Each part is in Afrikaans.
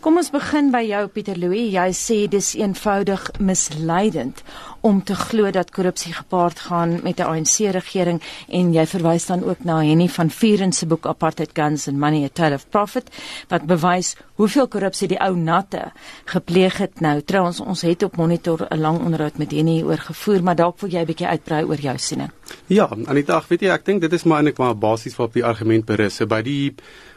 Kom ons begin by jou Pieter Louw. Jy sê dis eenvoudig misleidend om te glo dat korrupsie gepaard gaan met 'n ANC regering en jy verwys dan ook na Henny van Vuren se boek Apartheid Guns and Money a Tale of Profit wat bewys hoeveel korrupsie die ou natte gepleeg het. Nou trouens ons het op monitor 'n lang onderhoud met Henny oor gevoer, maar dalk wil jy 'n bietjie uitbrei oor jou siening. Ja, Anita, weet jy, ek dink dit is maar eintlik maar basies waarop die argument berus. By die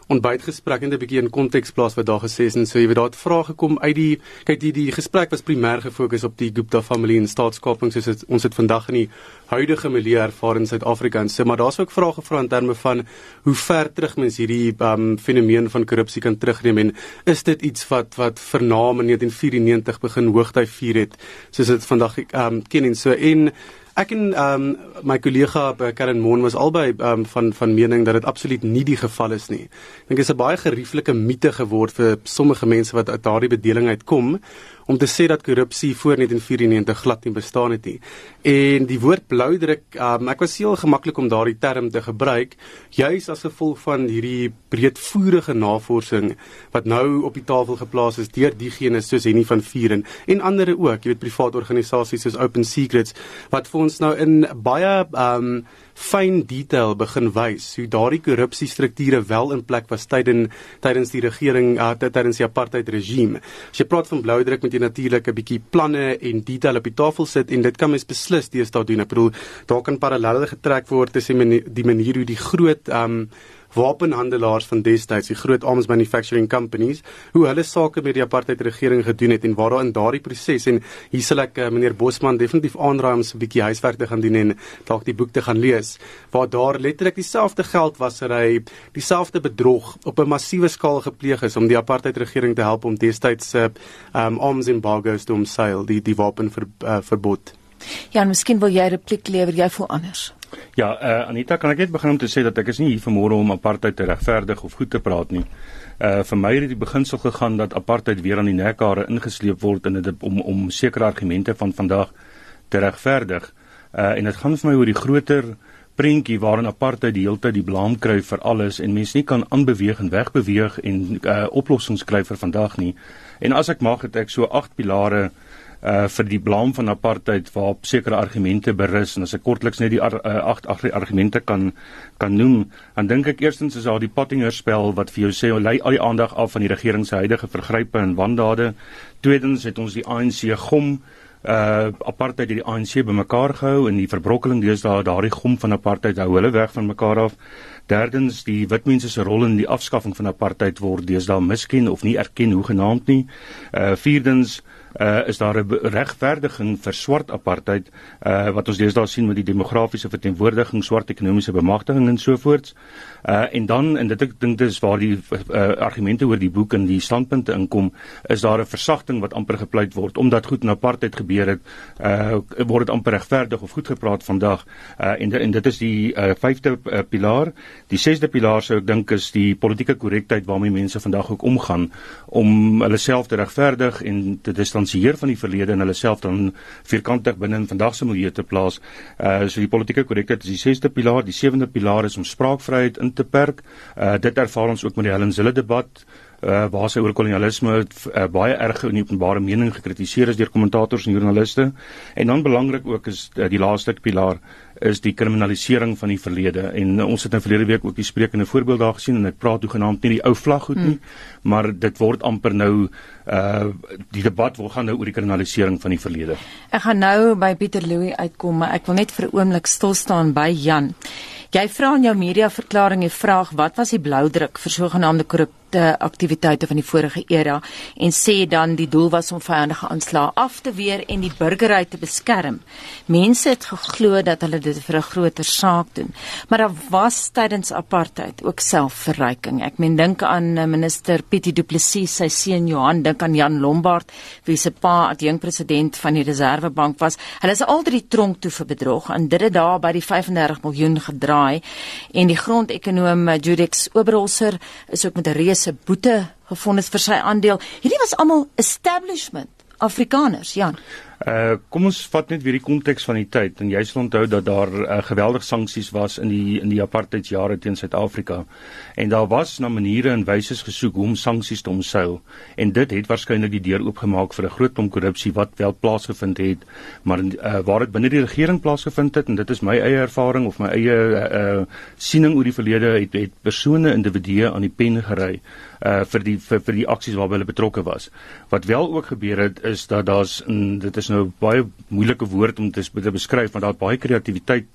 ontbytgesprek en 'n bietjie in konteks plaas wat daar gesê is en so jy weet daar het vrae gekom uit die kyk die die gesprek was primêr gefokus op die Gupta familie en staatskaping soos het, ons het vandag in die huidige milieu ervaar in Suid-Afrika en so maar daar's ook vrae gevra in terme van hoe ver terug mens hierdie um, fenomeen van korrupsie kan terugneem en is dit iets wat wat vernaam in 1994 begin hoogtyd vier het soos dit vandag um, ken en so. En Ek en ehm um, my kollega by Karen Moon was albei ehm um, van van mening dat dit absoluut nie die geval is nie. Ek dink dit is 'n baie gerieflike mite geword vir sommige mense wat uit daardie bedeling uitkom om te sê dat korrupsie voor 1994 glad nie bestaan het nie. En die woord bloudruk, um, ek was heel gemaklik om daardie term te gebruik juis as gevolg van hierdie breedvoerige navorsing wat nou op die tafel geplaas is deur diegene soos Henny van Vuren en ander ook, jy weet private organisasies soos Open Secrets wat vir ons nou in baie um fyn detail begin wys hoe daardie korrupsiestrukture wel in plek was tydens tydens die regering uh, tydens die apartheid regime. As jy praat van blou druk moet jy natuurlik 'n bietjie planne en detail op die tafel sit en dit kan mens beslis deesdae doen. Ek bedoel daar kan parallelle getrek word tussen die manier hoe die groot um wapenhandelaars van destyds, die groot arms manufacturing companies, hoe hulle sake met die apartheid regering gedoen het en waar daar in daardie proses en hier sal ek uh, meneer Bosman definitief aanraai om 'n bietjie huiswerk te gaan doen en dalk die boek te gaan lees waar daar letterlik dieselfde geldwasery, dieselfde bedrog op 'n massiewe skaal gepleeg is om die apartheid regering te help om destyds se uh, um, arms embargoes te omseil, die die wapenverbod. Uh, Ja, miskien wil jy repliek lewer, jy voel anders. Ja, uh, Anita, kan ek net begin om te sê dat ek is nie hier vanmôre om apartheid te regverdig of goed te praat nie. Uh vir my het die beginsel gegaan dat apartheid weer aan die nekhare ingesleep word en dit om om sekere argumente van vandag te regverdig. Uh en dit gaan vir my oor die groter prentjie waarin apartheid die hele tyd die blame kry vir alles en mense nie kan aanbeweeg en wegbeweeg en uh oplossings kry vir vandag nie. En as ek mag het ek so agt pilare uh vir die blame van apartheid waarop sekere argumente berus. En as ek kortliks net die uh, agt agt argumente kan kan noem dan dink ek eerstens is daar die Pottinger spel wat vir jou sê lei al die aandag af van die regering se huidige vergrype en wandade. Tweedens het ons die ANC gom uh apartheid het die ANC bymekaar gehou en die verbrokkeling deesdae daardie gom van apartheid hou hulle weg van mekaar af. Derdens die wit mense se rol in die afskaffing van apartheid word deesdae misken of nie erken hoe genaamd nie. Uh vierdens uh, is daar 'n regverdiging vir swart apartheid uh, wat ons deesdae sien met die demografiese verteenwoordiging, swart ekonomiese bemagtiging en so voorts. Uh, en dan en dit ek dink dis waar die uh, argumente oor die boek en die standpunte inkom, is daar 'n versagting wat amper gepleit word omdat goed in apartheid gebeur het, uh, word dit amper regverdig of goed gepraat vandag. Uh, en en dit is die uh, vyfde uh, pilaar. Die sesde pilaar sou ek dink is die politieke korrektheid waarmee mense vandag ook omgaan om hulle self te regverdig en is dan distansieer van die verlede en hulle self dan vierkantig binne in vandag se milieu te plaas. Uh so die politieke korrektheid is die sesde pilaar, die sewende pilaar is om spraakvryheid in te perk. Uh dit ervaar ons ook met die Helen Zille debat uh waar sy oor kolonialisme uh, baie erg in die openbare mening gekritiseer is deur kommentators en joernaliste. En dan belangrik ook is uh, die laaste pilaar is die kriminalisering van die verlede en uh, ons het in verlede week ook die sprekende voorbeeld daar gesien en ek praat hoegenaamd nie die ou vlag goed nie hmm. maar dit word amper nou uh die debat wil gaan nou oor die kriminalisering van die verlede. Ek gaan nou by Pieter Louw uitkom maar ek wil net vir 'n oomblik stil staan by Jan. Jy vra in jou media verklaring die vraag wat was die bloudruk vir sogenaamde korrupsie uh, aktiwiteite van die vorige era en sê dan die doel was om vyandige aanslae af te weer en die burgerry te beskerm. Mense het geglo dat hulle dit vir 'n groter saak doen. Maar daar was tydens apartheid ook selfverryking. Ek meen dink aan uh, minister Pietie Du Plessis, sy seun Johan, dink aan Jan Lombard wie se pa adjunkpresident van die Reservebank was. Hulle is al drie tronk toe vir bedrog en dit het daar by die 35 miljoen gedraai en die grondekonoom uh, Judex Oberholzer is ook met 'n reus se boete het vir sy aandeel. Hierdie was almal establishment Afrikaners, Jan. Uh kom ons vat net weer die konteks van die tyd en jy sal onthou dat daar uh, geweldige sanksies was in die in die apartheidsjare teen Suid-Afrika. En daar was na maniere en wyse gesoek hoe om sanksies te omseil en dit het waarskynlik die deur oopgemaak vir 'n groot klomp korrupsie wat wel plaasgevind het, maar uh, waar dit binne die regering plaasgevind het en dit is my eie ervaring of my eie uh, uh siening oor die verlede het het persone individue aan die pen gery uh vir die vir, vir die aksies waarby hulle betrokke was. Wat wel ook gebeur het is dat daar's dit is nou baie moeilike woord om te, te beskryf want daar het baie kreatiwiteit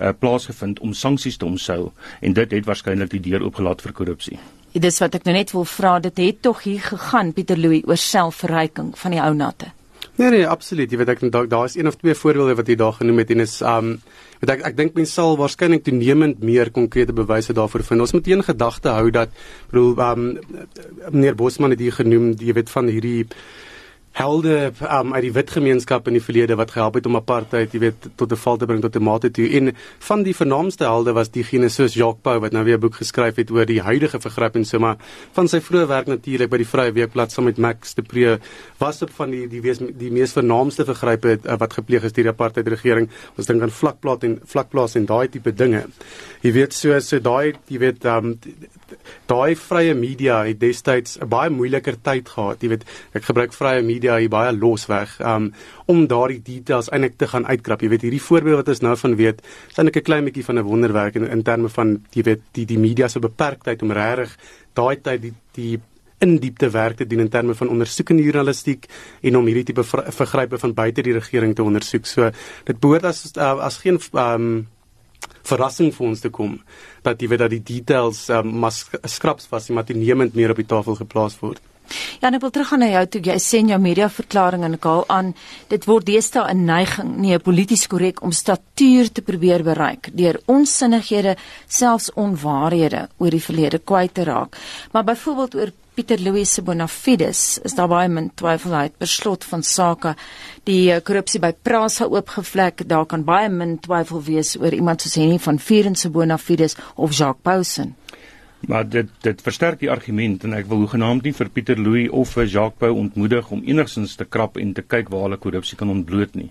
uh plaasgevind om sanksies te omseil en dit het waarskynlik die deur oopgelaat vir korrupsie. Dit is wat ek nou net wil vra, dit het tog hier gegaan Pieter Louw oor selfverryking van die ou natte. Nee nee, absoluut. Jy weet ek daar daar is een of twee voorbeelde wat jy daar genoem het en is um weet ek ek dink mense sal waarskynlik toenemend meer konkrete bewyse daarvoor vind. Ons moet een gedagte hou dat bedoel um meneer Bosman het hier genoem, jy weet van hierdie helde um, uit die wit gemeenskap in die verlede wat gehelp het om apartheid, jy weet, tot 'n val te bring tot 'n mate toe. En van die vernaamste helde was diegene soos Jacques Pau wat nou weer 'n boek geskryf het oor die huidige vergryp en so maar van sy vroeë werk natuurlik by die Vrye Weekblad saam met Max de Pre was op van die die wees, die mees vernaamste vergrype uh, wat gepleeg is deur die apartheid regering. Ons dink aan vlakplaas en vlakplaas en daai tipe dinge. Jy weet so so daai jy weet um, daai vrye media het destyds 'n baie moeiliker tyd gehad. Jy weet, ek gebruik vrye media media hier baie losweg um om daardie details eintlik te gaan uitkrap. Jy weet hierdie voorbeeld wat ons nou van weet, is eintlik 'n klein bietjie van 'n wonderwerk in, in terme van jy weet die die media se beperktheid om regtig daai tyd die die in diepte werk te doen in terme van ondersoekende journalistiek en om hierdie tipe vergrype van buite die regering te ondersoek. So dit behoort as uh, as geen um verrassing vir ons te kom dat jy weet dat die details um, mas skraps was, maar toenemend meer op die tafel geplaas word. Ja, ek wil teruggaan na jou toe. Jy sê in jou media verklaring en ek haal aan dit word deesdae 'n neiging, nie 'n polities korrek om statuur te probeer bereik deur onsinnighede, selfs onwaarhede oor die verlede kwyt te raak. Maar byvoorbeeld oor Pieter Louis se Bonafides is daar baie min twyfel uit per slot van sake die eh, korrupsie by Prasa oopgevlek daar kan baie min twyfel wees oor iemand soos Henny van Vieren se Bonafides of Jacques Pausen Maar dit dit versterk die argument en ek wil hoegenaamd nie vir Pieter Louw of vir Jacques Pau ontmoedig om enigsins te krap en te kyk waar hulle korrupsie kan ontbloot nie.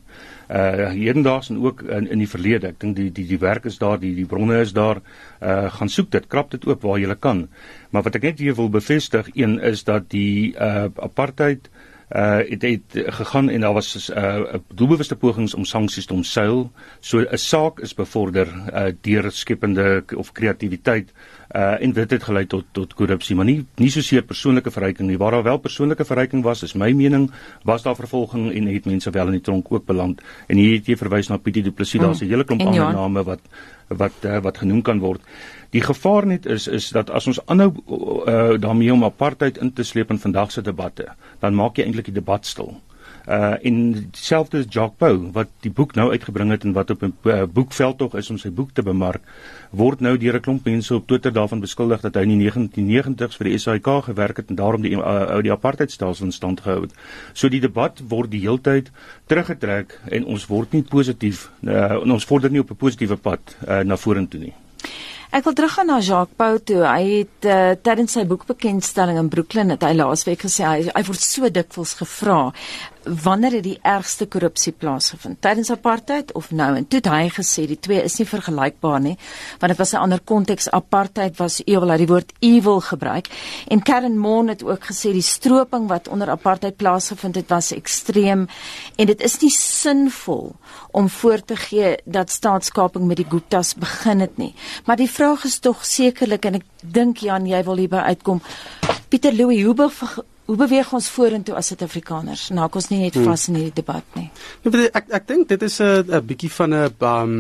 Uh hedendaags en ook in in die verlede. Ek dink die die die werk is daar, die die bronne is daar. Uh gaan soek dit, krap dit oop waar jy kan. Maar wat ek net hier wil bevestig, een is dat die uh apartheid uh het, het gegaan en daar was 'n uh, doelbewuste pogings om sanksies te omseil. So 'n saak is bevorder uh deur skepende of kreatiwiteit uh en dit het gelei tot tot korrupsie, maar nie nie soseer persoonlike verryking nie. Waar daar wel persoonlike verryking was, is my mening, was daar vervolging en het mense wel in die tronk ook beland. En hier het jy verwys na Pietie Du Plessis, daar's 'n hele klomp ander name wat wat uh, wat genoem kan word. Die gevaar net is is dat as ons aanhou uh, daarmee om apartheid in te sleep in vandag se debatte, dan maak jy eintlik die debat stil. Uh in dieselfde as Jacques Pau wat die boek nou uitgebring het en wat op 'n uh, boekveld tog is om sy boek te bemark, word nou deur 'n klomp mense op Twitter daarvan beskuldig dat hy in die 1990s vir die SAIK gewerk het en daarom die uh, die apartheidstelsel in stand gehou het. So die debat word die heeltyd teruggetrek en ons word nie positief uh, ons vorder nie op 'n positiewe pad uh, na vorentoe nie. Ek wil teruggaan na Jacques Pau toe. Hy het uh, tydens sy boekbekendstelling in Brooklyn het hy laasweek gesê hy, hy word so dikwels gevra wanneer het die ergste korrupsie plaasgevind? Tydens apartheid of nou? En toe het hy gesê die twee is nie vergelykbaar nie want dit was 'n ander konteks. Apartheid was evil hy die woord evil gebruik. En Karen Moon het ook gesê die stroping wat onder apartheid plaasgevind het was ekstreem en dit is nie sinvol om voor te gee dat staatskaping met die Guptas begin het nie. Maar die vraag is tog sekerlik en ek dink Jan jy wil hierby uitkom. Pieter Louw hoe Hoe beweeg ons vorentoe as Suid-Afrikaners? Nou ek ons nie net hmm. vas in hierdie debat nie. Nee, ek ek dink dit is 'n 'n bietjie van 'n um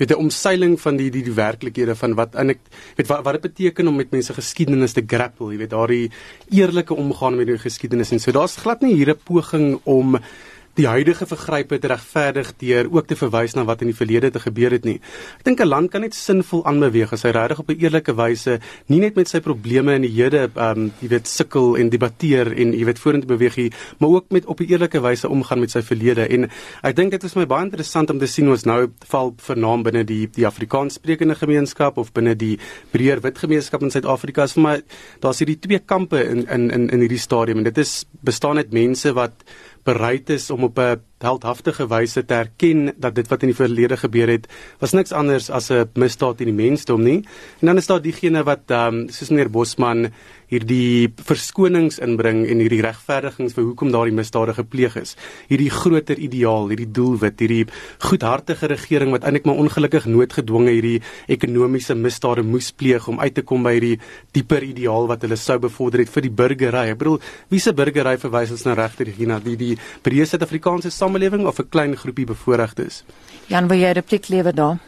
weet 'n omseiling van die die die werklikhede van wat en ek weet wat wat dit beteken om met mense geskiedenis te grapple, jy weet daardie eerlike omgaan met die geskiedenis en so daar's glad nie hier 'n poging om die huidige vergrype te regverdig deur ook te verwys na wat in die verlede te gebeur het nie. Ek dink 'n land kan net sinvol aanbeweeg as hy regtig op 'n eerlike wyse nie net met sy probleme in die hede ehm um, jy weet sukkel en debatteer en jy weet vorentoe beweeg hier, maar ook met op 'n eerlike wyse omgaan met sy verlede en ek dink dit is my baie interessant om te sien ons nou val vernaam binne die die Afrikaanssprekende gemeenskap of binne die breër wit gemeenskap in Suid-Afrika is vir my daar's hierdie twee kampe in in in in hierdie stadium en dit is bestaan net mense wat bereid is om op 'n heldhaftige wyse te erken dat dit wat in die verlede gebeur het was niks anders as 'n misdaad in die mensdom nie. En dan is daar diegene wat ehm um, soos meneer Bosman hierdie verskonings inbring en hierdie regverdigings vir hoekom daardie misdade gepleeg is. Hierdie groter ideaal, hierdie doelwit, hierdie goedhartige regering wat eintlik maar ongelukkig noodgedwonge hierdie ekonomiese misdade moes pleeg om uit te kom by hierdie dieper ideaal wat hulle sou bevorder het vir die burgery. Ek bedoel, wie se burgery verwys ons nou regter Regina, die die breë Suid-Afrikaanse samelewing of 'n klein groepie bevoorregtes? Jan, wil jy 'n replik lewer daar?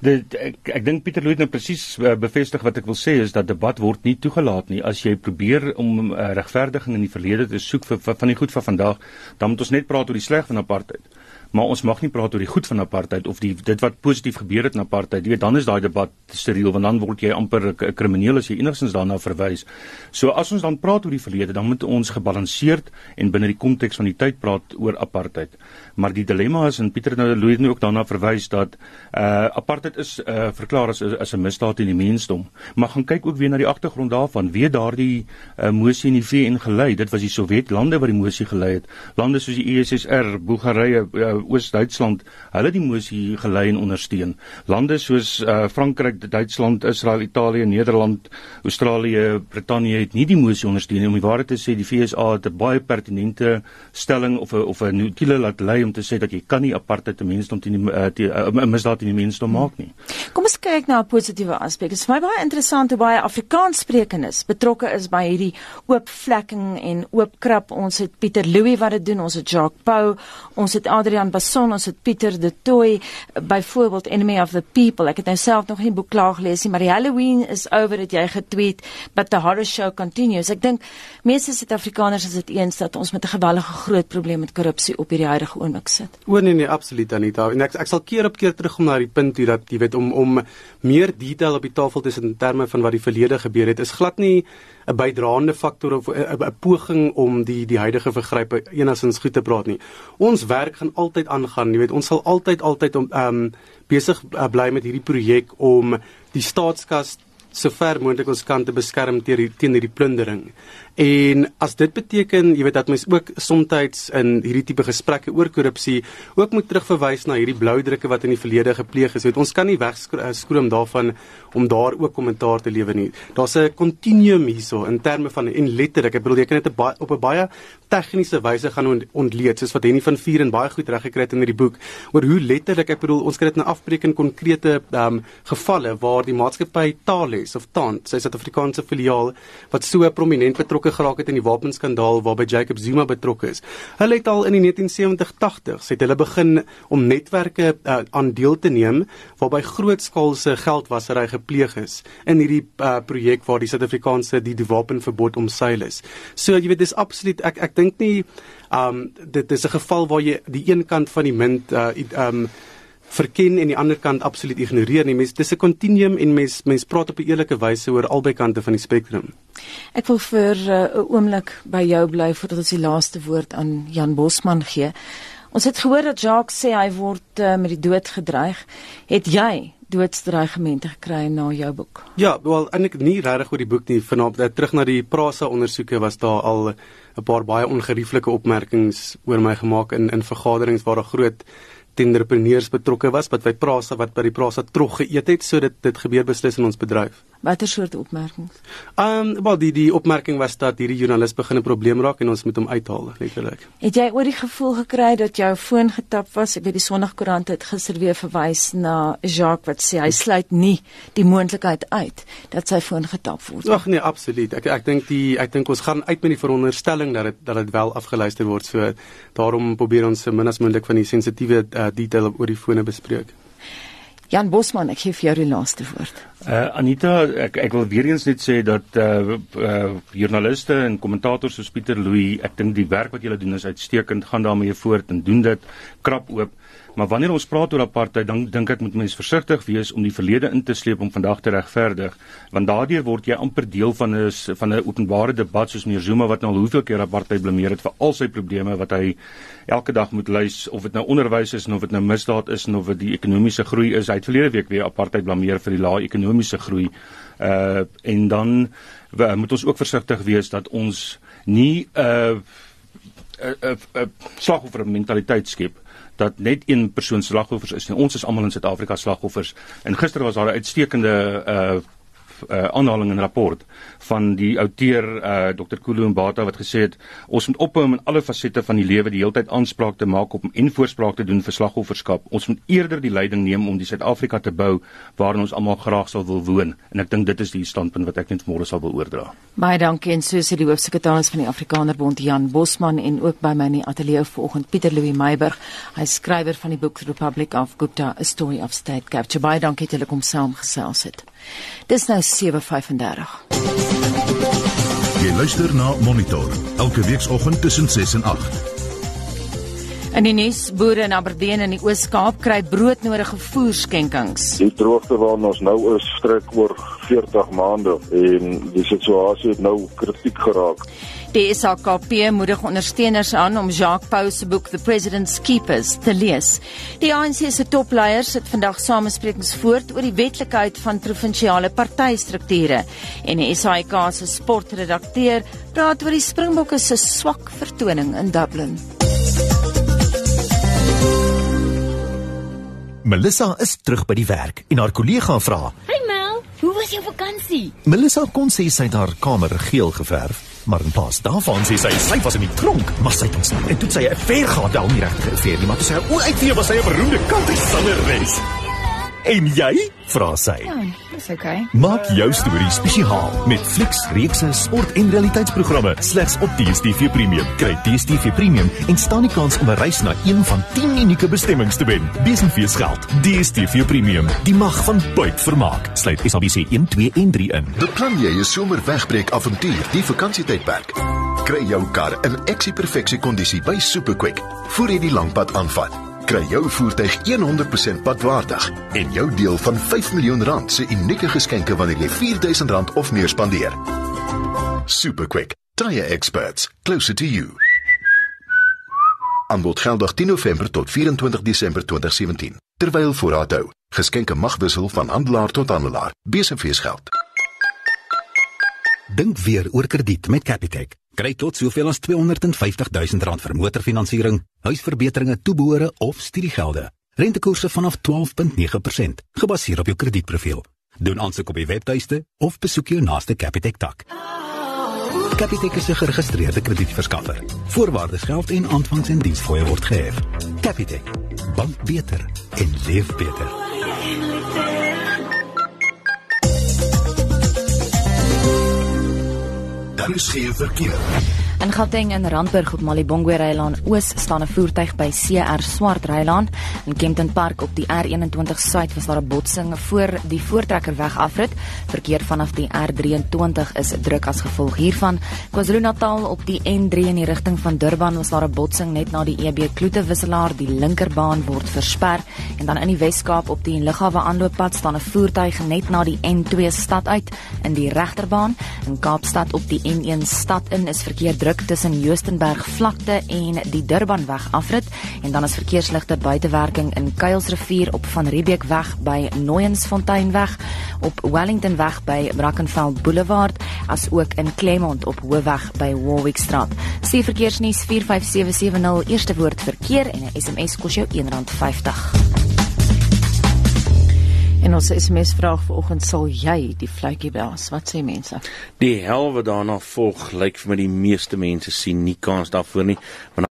Dit ek ek dink Pieter Louw het nou presies uh, bevestig wat ek wil sê is dat debat word nie toegelaat nie. As jy probeer om uh, regverdiging in die verlede te soek vir, vir van die goed van vandag, dan moet ons net praat oor die sleg van apartheid maar ons mag nie praat oor die goed van apartheid of die dit wat positief gebeur het in apartheid. Jy weet, dan is daai debat steriel want dan word jy amper 'n krimineel as jy enigstens daarna verwys. So as ons dan praat oor die verlede, dan moet ons gebalanseerd en binne die konteks van die tyd praat oor apartheid. Maar die dilemma is en Pieter nou Louis nou ook daarna verwys dat uh apartheid is uh verklaar as as 'n misdaad teen die mensdom. Maar gaan kyk ook weer na die agtergrond daarvan. Wie daardie uh, mosie in die VN gelei? Dit was die Sowjetlande wat die mosie gelei het. Lande soos die USSR, Bulgarië, uh, Oos-Duitsland, hulle die mosie gelei en ondersteun. Lande soos uh, Frankryk, Duitsland, Israel, Italië, Nederland, Australië, Brittanje het nie die mosie ondersteun nie. Om die waarheid te sê, die FSA het 'n baie pertinente stelling of 'n of 'n notule laat lei om te sê dat jy kan nie apartheid te mensdom teen die uh, uh, 'n uh, misdaad in die mensdom maak nie. Kom ons kyk na 'n positiewe aspek. Dit is vir my baie interessant hoe baie Afrikaanssprekendes betrokke is by hierdie oop vlekking en oop krap. Ons het Pieter Louw wat dit doen, ons het Jacques Pau, ons het Adrian Basson, ons het Pieter de Tooi, byvoorbeeld Enemy of the People. Ek het nou self nog nie boek klaar gelees nie, maar die Halloween is over het jy getweet, but the horror show continues. Ek dink meeste Suid-Afrikaners is dit eens dat ons met 'n gewellige groot probleem met korrupsie op hierdie huidige oomblik sit. O nee nee, absoluut Anita. En ek ek sal keer op keer terugkom na die punt hier dat jy weet om om meer detail op die tafel te sit in terme van wat die verlede gebeur het, is glad nie 'n bydraende faktor of 'n poging om die die huidige vergrype enigstens goed te praat nie. Ons werk gaan altyd aangaan, jy weet, ons sal altyd altyd om ehm um, besig uh, bly met hierdie projek om die staatskas so ver moontlik ons kan te beskerm teen teen hierdie plundering. En as dit beteken, jy weet dat mens ook soms in hierdie tipe gesprekke oor korrupsie ook moet terugverwys na hierdie blou drukke wat in die verlede gepleeg is. Weet, ons kan nie wegskroom daarvan om daar ook kommentaar te lewer nie. Daar's 'n continuum hierso in terme van en letterlik, ek bedoel jy kan dit op 'n baie tegniese wyse gaan ontleed soos wat Henny van Vier en baie goed reggekry het in hierdie boek oor hoe letterlik, ek bedoel ons kan dit nou afbreek in konkrete um, gevalle waar die maatskappy Thales of Tant, sy Suid-Afrikaanse filiaal wat so prominent betrokke betrokke geraak het in die wapenskandaal waarby Jacob Zuma betrokke is. Hulle het al in die 1970-80s het hulle begin om netwerke uh, aan deel te neem waarby grootskaalse geldwasery gepleeg is in hierdie uh, projek waar die Suid-Afrikaanse die, die wapenverbod omseil is. So jy weet dis absoluut ek ek dink nie um dit is 'n geval waar jy die een kant van die munt uh, um verken en die ander kant absoluut ignoreer nie. Mens dis 'n kontinuum en mens mens praat op 'n eerlike wyse oor albei kante van die spektrum. Ek wil vir uh, 'n uh, oomblik by jou bly voordat ons die laaste woord aan Jan Bosman gee. Ons het gehoor dat Jacques sê hy word uh, met die dood gedreig. Het jy doodsdreigemente gekry na jou boek? Ja, wel eintlik nie regtig oor die boek nie. Vanaand uh, terug na die Prasa ondersoeke was daar al 'n paar baie ongerieflike opmerkings oor my gemaak in in vergaderings waar 'n groot tenderpreneurs betrokke was wat by Prasa wat by die Prasa trog geëet het so dit dit gebeur beslis in ons bedryf. Watter soort opmerkings? Ehm um, wel die die opmerking was dat hierdie joernalis begin 'n probleem raak en ons moet hom uithaal letterlik. Het jy ooit die gevoel gekry dat jou foon getap was? Ek weet die Sondagkoerant het gister weer verwys na Jacques wat sê hy sluit nie die moontlikheid uit dat sy foon getap word. Ag nee, absoluut. Ek ek dink die ek dink ons gaan uit met die veronderstelling dat dit dat dit wel afgeluister word. So daarom probeer ons so min as moontlik van die sensitiewe uh, detail oor die fone bespreek. Jan Bosman, ek gee vir jou die laaste woord. Uh Anita, ek ek wil weer eens net sê dat uh uh joernaliste en kommentators soos Pieter Louw, ek dink die werk wat julle doen is uitstekend. Gaan daarmee voort en doen dit krap oop. Maar wanneer ons praat oor apartheid, dan dink ek moet mense versigtig wees om die verlede in te sleep om vandag te regverdig, want daardeur word jy amper deel van 'n van 'n openbare debat soos meneer Zuma wat nou al hoeveel keer apartheid blameer het vir al sy probleme wat hy elke dag moet lys of dit nou onderwys is of dit nou misdaad is of dit die ekonomiese groei is. Hy het verlede week weer apartheid blameer vir die lae ekonomiese groei. Uh en dan we, moet ons ook versigtig wees dat ons nie uh 'n 'n 'n slagoffer mentaliteit skep dat net een persoon slagoffers is nie. Ons is almal in Suid-Afrika slagoffers. En gister was daar 'n uitstekende uh uh, aanhaling in rapport van die outeur uh, Dr. Kulu Mbata wat gesê het ons moet ophou om in alle fasette van die lewe die heeltyd aanspraak te maak op en voorspraak te doen vir slagofferskap. Ons moet eerder die leiding neem om die Suid-Afrika te bou waarin ons almal graag sal wil woon en ek dink dit is die standpunt wat ek net môre sal wil oordra. Baie dankie en so sê die hoofsekretaris van die Afrikanerbond Jan Bosman en ook by my in die ateljee vanoggend Pieter Louw Meiburg. Hy skrywer van die boek Republic of Gupta: A Story of State Capture. Baie dankie dat julle kom saamgesels het. Dis nou 7:35. Jy luister na Monitor elke weekoggend tussen 6 en 8. In die nuus boere in Aberdeen in die Oos-Kaap kry broodnodige voerskenkings. Die droogte waarna ons nou is, strek oor 40 maande en die situasie het nou kritiek geraak. Die SAKP moedig ondersteuners aan om Jacques Pau se boek The President's Keepers te lees. Die ANC se topleiers het vandag samesprekings voort oor die wetlikheid van provinsiale partystrukture en die SAIK se sportredakteur praat oor die Springbokke se swak vertoning in Dublin. Melissa is terug by die werk en haar kollega vra: "Hey Mel, hoe was jou vakansie?" Melissa kon sê sy het haar kamer geel geverf Maar in plaas daarvan sê sy sy was in die tronk, maar sy het ontsnap. En toe sê sy 'n vergaat daar om die regte geveer nie, maar toe sê sy o, uitvee was sy 'n beroemde country sangeres. En jy? Vra sy. Ja, dis okay. Maak jou storie spesiaal met Flix reekse sport en realiteitsprogramme slegs op DStv Premium. Kry DStv Premium en staan die kans om 'n reis na een van 10 unieke bestemmings te wen. Besenfees geld. DStv Premium, die mag van buit vermaak. Sluit SABC 1, 2 en 3 in. Beplan jy 'n somerwegbreek avontuur die vakansietydperk? Kry jou kar in eksie perfeksie kondisie by Superquick voor jy die lang pad aanvat kry jou voertuig 100% padwaardig en jou deel van 5 miljoen rand se unieke geskenke wanneer jy 4000 rand of meer spandeer. Super quick, tire experts, closer to you. Aanbod geldig 10 November tot 24 Desember 2017. Terwyl voorraad hou, geskenke mag wissel van handelaar tot handelaar. Besenfeesgeld. Dink weer oor krediet met Capitec. Kry tot soveel as 250 000 rand vir motorfinansiering, huisverbeteringe, toebehore of studiegelde. Rentekoerse vanaf 12.9% gebaseer op jou kredietprofiel. Doen aansoek op die webtuiste of besoek jou naaste Capitec tak. Capitec is 'n geregistreerde kredietverskaffer. Voorwaardes geld en aanvangs en diensfooie word gehef. Capitec. Bank beter en leef beter. Daar is geen verkeer. In Gauteng en Randburg op Malibongwe Rylaan Oos staan 'n voertuig by CR Swart Rylaan. In Kempton Park op die R21 Suid was daar 'n botsing voor die voortrekkerweg afrit. Verkeer vanaf die R23 is druk as gevolg hiervan. KwaZulu-Natal op die N3 in die rigting van Durban was daar 'n botsing net na die EB Kloete wisselaar. Die linkerbaan word versper en dan in die Wes-Kaap op die Lughawe aanlooppad staan 'n voertuig net na die N2 stad uit in die regterbaan. In Kaapstad op die N1 stad in is verkeer druk druk tussen Joostenberg vlakte en die Durbanweg afrit en dan is verkeersligte buitewerking in Kuilsrivier op van Riebeeck weg by Nooiensfonteinweg op Wellingtonweg by Brackenfell Boulevard as ook in Claremont op Hoofweg by Warwickstraat. Sien verkeersnuus 45770 eerste woord verkeer en 'n SMS kos jou R1.50. En ons SMS vraag vanoggend sal jy die fluitjie blaas? Wat sê mense? Die hel wat daarna volg lyk vir my die meeste mense sien nie kans daarvoor nie.